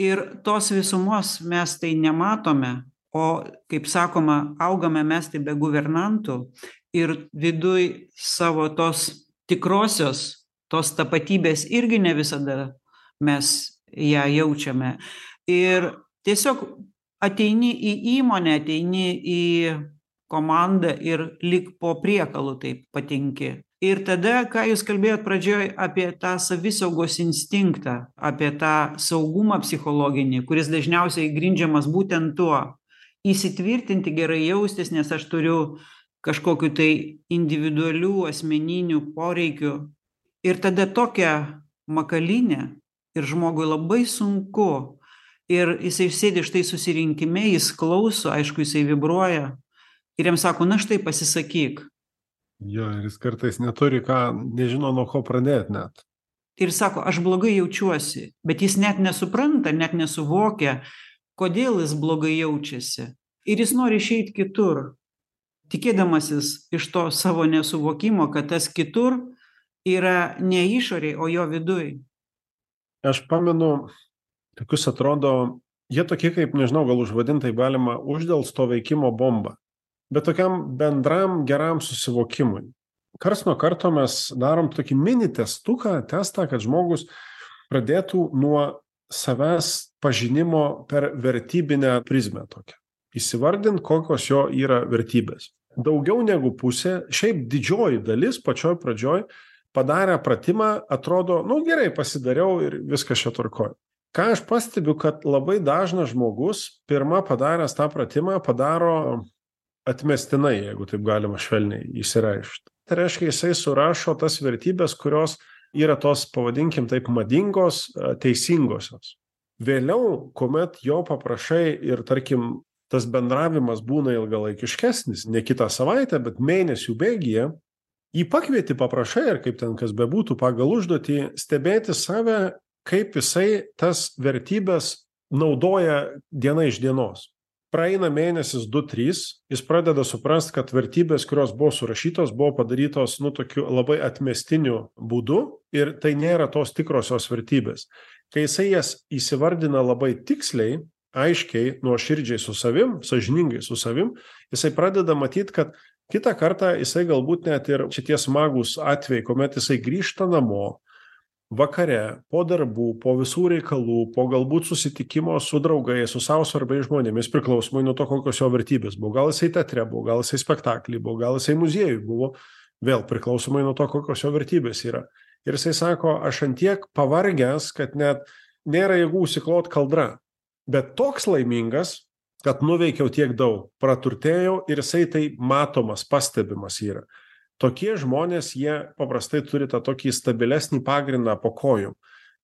Ir tos visumos mes tai nematome o kaip sakoma augame mes tai be guvernantų ir viduj savo tos tikrosios tos tapatybės irgi ne visada mes ją jaučiame. Ir tiesiog ateini į įmonę ateini į komandą ir lyg po priekalu taip patenki ir tada ką jūs kalbėjot pradžioj apie tą savisaugos instinktą apie tą saugumą psichologinį kuris dažniausiai grindžiamas būtent tuo įsitvirtinti gerai jaustis nes aš turiu kažkokių tai individualių asmeninių poreikių ir tada tokia makalynė ir žmogui labai sunku. Ir jisai sėdi štai susirinkime jis klauso aišku jisai vibruoja. Ir jam sako na štai pasisakyk. Jo ir jis kartais neturi ką nežino nuo ko pradėt net. Ir sako aš blogai jaučiuosi. Bet jis net nesupranta net nesuvokia kodėl jis blogai jaučiasi. Ir jis nori išeit kitur tikėdamasis iš to savo nesuvokimo kad tas kitur yra ne išorėj o jo viduj aš pamenu tokius atrodo jie tokie kaip nežinau gal užvadint taip galima uždelsto veikimo bomba bet tokiam bendram geram susivokimui. Kars nuo karto mes darom tokį mini testuką, testą, kad žmogus pradėtų nuo savęs pažinimo per vertybinę prizmę tokią. Įsivardint, kokios jo yra vertybės. Daugiau negu pusė, šiaip didžioji dalis pačioj pradžioj padarę pratimą atrodo, nu gerai, pasidariau ir viskas čia tvarkoja. Ką aš pastebiu, kad labai dažnas žmogus pirmą padaręs tą pratimą padaro atmestinai, jeigu taip galima švelniai įsireišti. Tai reiškia, jisai surašo tas vertybės, kurios yra tos, pavadinkim taip, madingos, teisingosios. Vėliau, kuomet jo paprašai ir, tarkim, tas bendravimas būna ilgalaikiškesnis, ne kitą savaitę, bet mėnesių bėgyje, Jį pakvieti, paprašai, ar kaip ten kas bebūtų, pagal užduotį stebėti save, kaip jisai tas vertybės naudoja diena iš dienos. Praeina mėnesis 2-3, jis pradeda suprasti, kad vertybės, kurios buvo surašytos, buvo padarytos, nu, tokiu labai atmestiniu būdu ir tai nėra tos tikrosios vertybės. Kai jisai jas įsivardina labai tiksliai, aiškiai, nuoširdžiai su savim, sažiningai su savim, jisai pradeda matyti, kad kitą kartą jisai galbūt net ir šitie smagus atvejai, kuomet jisai grįžta namo, vakare, po darbų, po visų reikalų, po galbūt susitikimo su draugais, su savo svarbiais žmonėmis, priklausomai nuo to, kokios jo vertybės buvo. Gal jisai teatre buvo, gal jisai spektaklį buvo, gal jisai muziejui buvo, vėl priklausomai nuo to, kokios jo vertybės yra. Ir jisai sako, aš antiek pavargęs, kad net nėra jėgų užsiklot kaldra, bet toks laimingas, kad nuveikiau tiek daug, praturtėjau ir jisai tai matomas, pastebimas yra tokie žmonės, jie paprastai turi tą tokį stabilesnį pagrindą po kojų.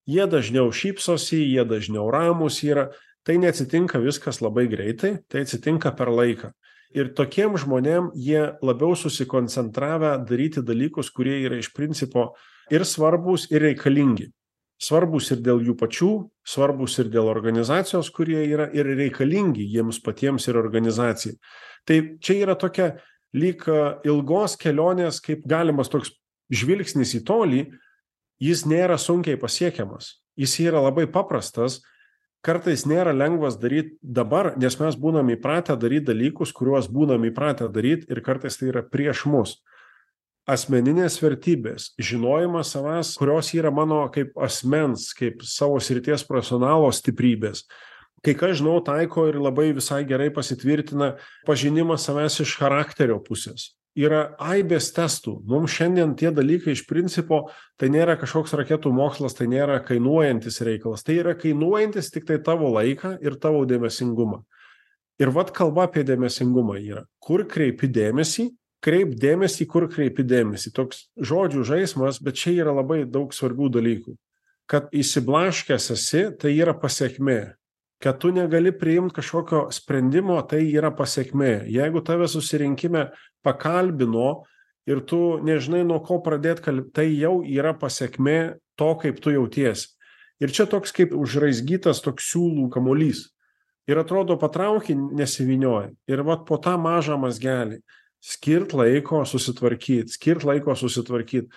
Jie dažniau šypsosi, jie dažniau ramus yra. Tai neatsitinka viskas labai greitai, tai atsitinka per laiką. Ir tokiem žmonėm jie labiau susikoncentravę daryti dalykus, kurie yra iš principo ir svarbus, ir reikalingi. Svarbus ir dėl jų pačių, svarbus ir dėl organizacijos, kurie yra, ir reikalingi jiems patiems ir organizacijai. Tai čia yra tokia lyg ilgos kelionės, kaip galimas toks žvilgsnis į tolį, jis nėra sunkiai pasiekiamas. Jis yra labai paprastas, kartais nėra lengvas daryti dabar, nes mes būnam įpratę daryti dalykus, kuriuos būnam įpratę daryti ir kartais tai yra prieš mus. Asmeninės vertybės, žinojimas savęs, kurios yra mano kaip asmens, kaip savo srities profesionalo stiprybės, kai kas žinau taiko ir labai visai gerai pasitvirtina pažinimas savęs iš charakterio pusės. Yra aibės testų. Mums šiandien tie dalykai iš principo tai nėra kažkoks raketų mokslas tai nėra kainuojantis reikalas. Tai yra kainuojantis tiktai tavo laiką ir tavo dėmesingumą. Ir vat kalba apie dėmesingumą yra. Kur kreipi dėmesį kreip dėmesį kur kreipi dėmesį toks žodžių žaismas bet čia yra labai daug svarbių dalykų kad išsiblaškęs esi tai yra pasekmė kad tu negali priimti kažkokio sprendimo, tai yra pasiekmė. Jeigu tave susirinkime pakalbino ir tu nežinai nuo ko pradėti kalbėti, tai jau yra pasiekmė to, kaip tu jauties. Ir čia toks kaip užraizgytas toks siūlų kamolys. Ir atrodo patraukį nesivinioja. Ir vat po tą mažą mazgelį skirt laiko susitvarkyti, skirt laiko susitvarkyti.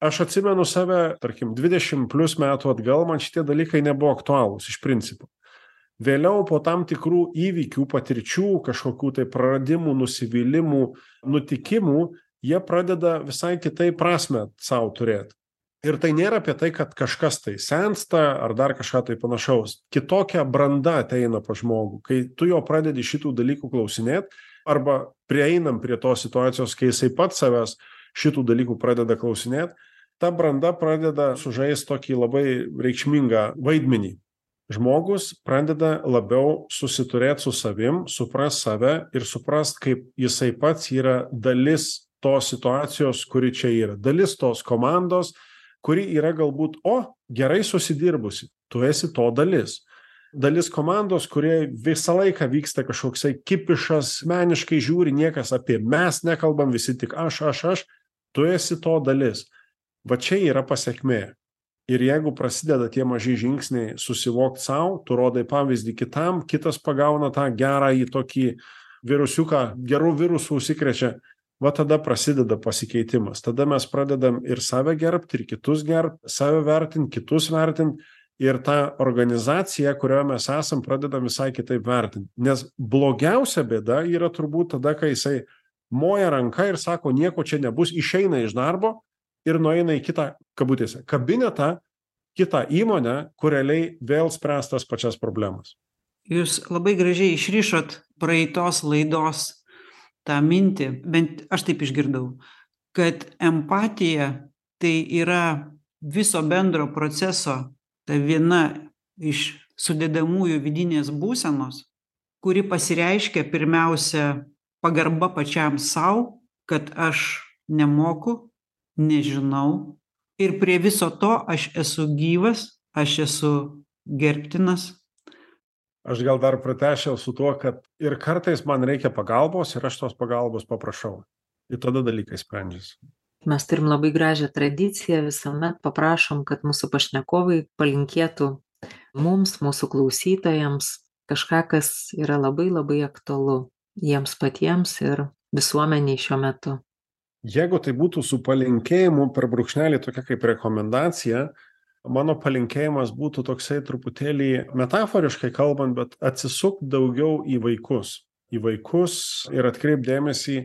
Aš atsimenu save, tarkim, 20 plus metų atgal, man šitie dalykai nebuvo aktualūs iš principo. Vėliau po tam tikrų įvykių, patirčių, kažkokių tai praradimų, nusivylimų, nutikimų, jie pradeda visai kitai prasme savo turėti. Ir tai nėra apie tai, kad kažkas tai sensta ar dar kažką tai panašaus. Kitokia branda ateina pa žmogų, kai tu jo pradedi šitų dalykų klausinėti arba prieinam prie tos situacijos, kai jisai pats savęs šitų dalykų pradeda klausinėti, ta branda pradeda sužaisti tokį labai reikšmingą vaidmenį. Žmogus pradeda labiau susiturėt su savim, supras save ir suprast, kaip jisai pats yra dalis tos situacijos, kuri čia yra, dalis tos komandos, kuri yra galbūt, o, gerai susidirbusi, tu esi to dalis. Dalis komandos, kurie visą laiką vyksta kažkoksai kipišas, meniškai žiūri, niekas apie mes nekalbam, visi tik aš, aš, aš, tu esi to dalis. Va čia yra pasiekmė. Ir jeigu prasideda tie maži žingsniai susivokti savo, tu rodai pavyzdį kitam, kitas pagauna tą gerą į tokį virusiuką, gerų virusų užsikrečia, va tada prasideda pasikeitimas. Tada mes pradedam ir save gerbti, ir kitus gerbti, save vertinti, kitus vertinti. Ir tą organizaciją, kurioje mes esam, pradedam visai kitaip vertinti. Nes blogiausia bėda yra turbūt tada, kai jisai moja ranka ir sako, nieko čia nebus, išeina iš darbo ir nueina į kitą, kabutėse, kabinetą, kitą įmonę, kur realiai vėl spręs tas pačias problemas. Jūs labai gražiai išryšot praeitos laidos tą mintį, bent aš taip išgirdau, kad empatija tai yra viso bendro proceso ta viena iš sudėdamųjų vidinės būsenos, kuri pasireiškia pirmiausia pagarba pačiam savo, kad aš nemoku, nežinau ir prie viso to aš esu gyvas, aš esu gerbtinas. Aš gal dar pratešiau su tuo, kad ir kartais man reikia pagalbos ir aš tos pagalbos paprašau. Ir tada dalykai sprendžiasi. Mes turim labai gražią tradiciją visuomet paprašom kad mūsų pašnekovai palinkėtų mums mūsų klausytojams kažką kas yra labai labai aktualu jiems patiems ir visuomenei šiuo metu Jeigu tai būtų su palinkėjimu per brūkšnelį tokia kaip rekomendacija, mano palinkėjimas būtų toksai truputėlį metaforiškai kalbant, bet atsisuk daugiau į vaikus. Į vaikus ir atkreip dėmesį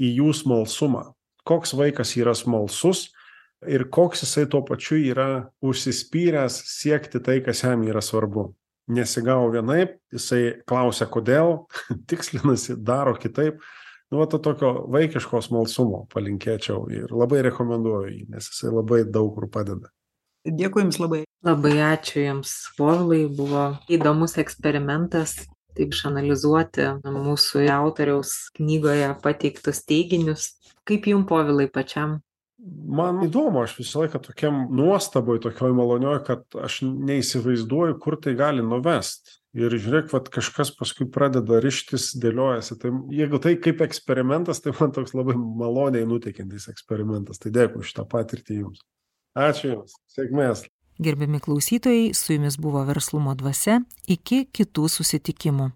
į jų smalsumą. Koks vaikas yra smalsus ir koks jisai tuo pačiu yra užsispyręs siekti tai, kas jam yra svarbu. Nesigavo vienaip, jisai klausia kodėl, tikslinasi, daro kitaip nu va to tokio vaikiško smalsumo palinkėčiau ir labai rekomenduoju jį nes jisai labai daug kur padeda Dėkui Jums labai. Labai ačiū Jums, Povilai, buvo įdomus eksperimentas taip išanalizuoti mūsų autoriaus knygoje pateiktus teiginius. Kaip Jums, Povilai, pačiam? Man įdomu, aš visą laiką tokiam nuostaboj, tokioj malonioj, kad aš neįsivaizduoju, kur tai gali nuvest. Ir žiūrėk vat kažkas paskui pradeda rištis dėliojasi. Tai jeigu tai kaip eksperimentas tai man toks labai maloniai nuteikiantis eksperimentas. Tai dėkui šitą patirtį jums. Ačiū jums. Sėkmės gerbiami klausytojai su jumis buvo verslumo dvasia. Iki kitų susitikimų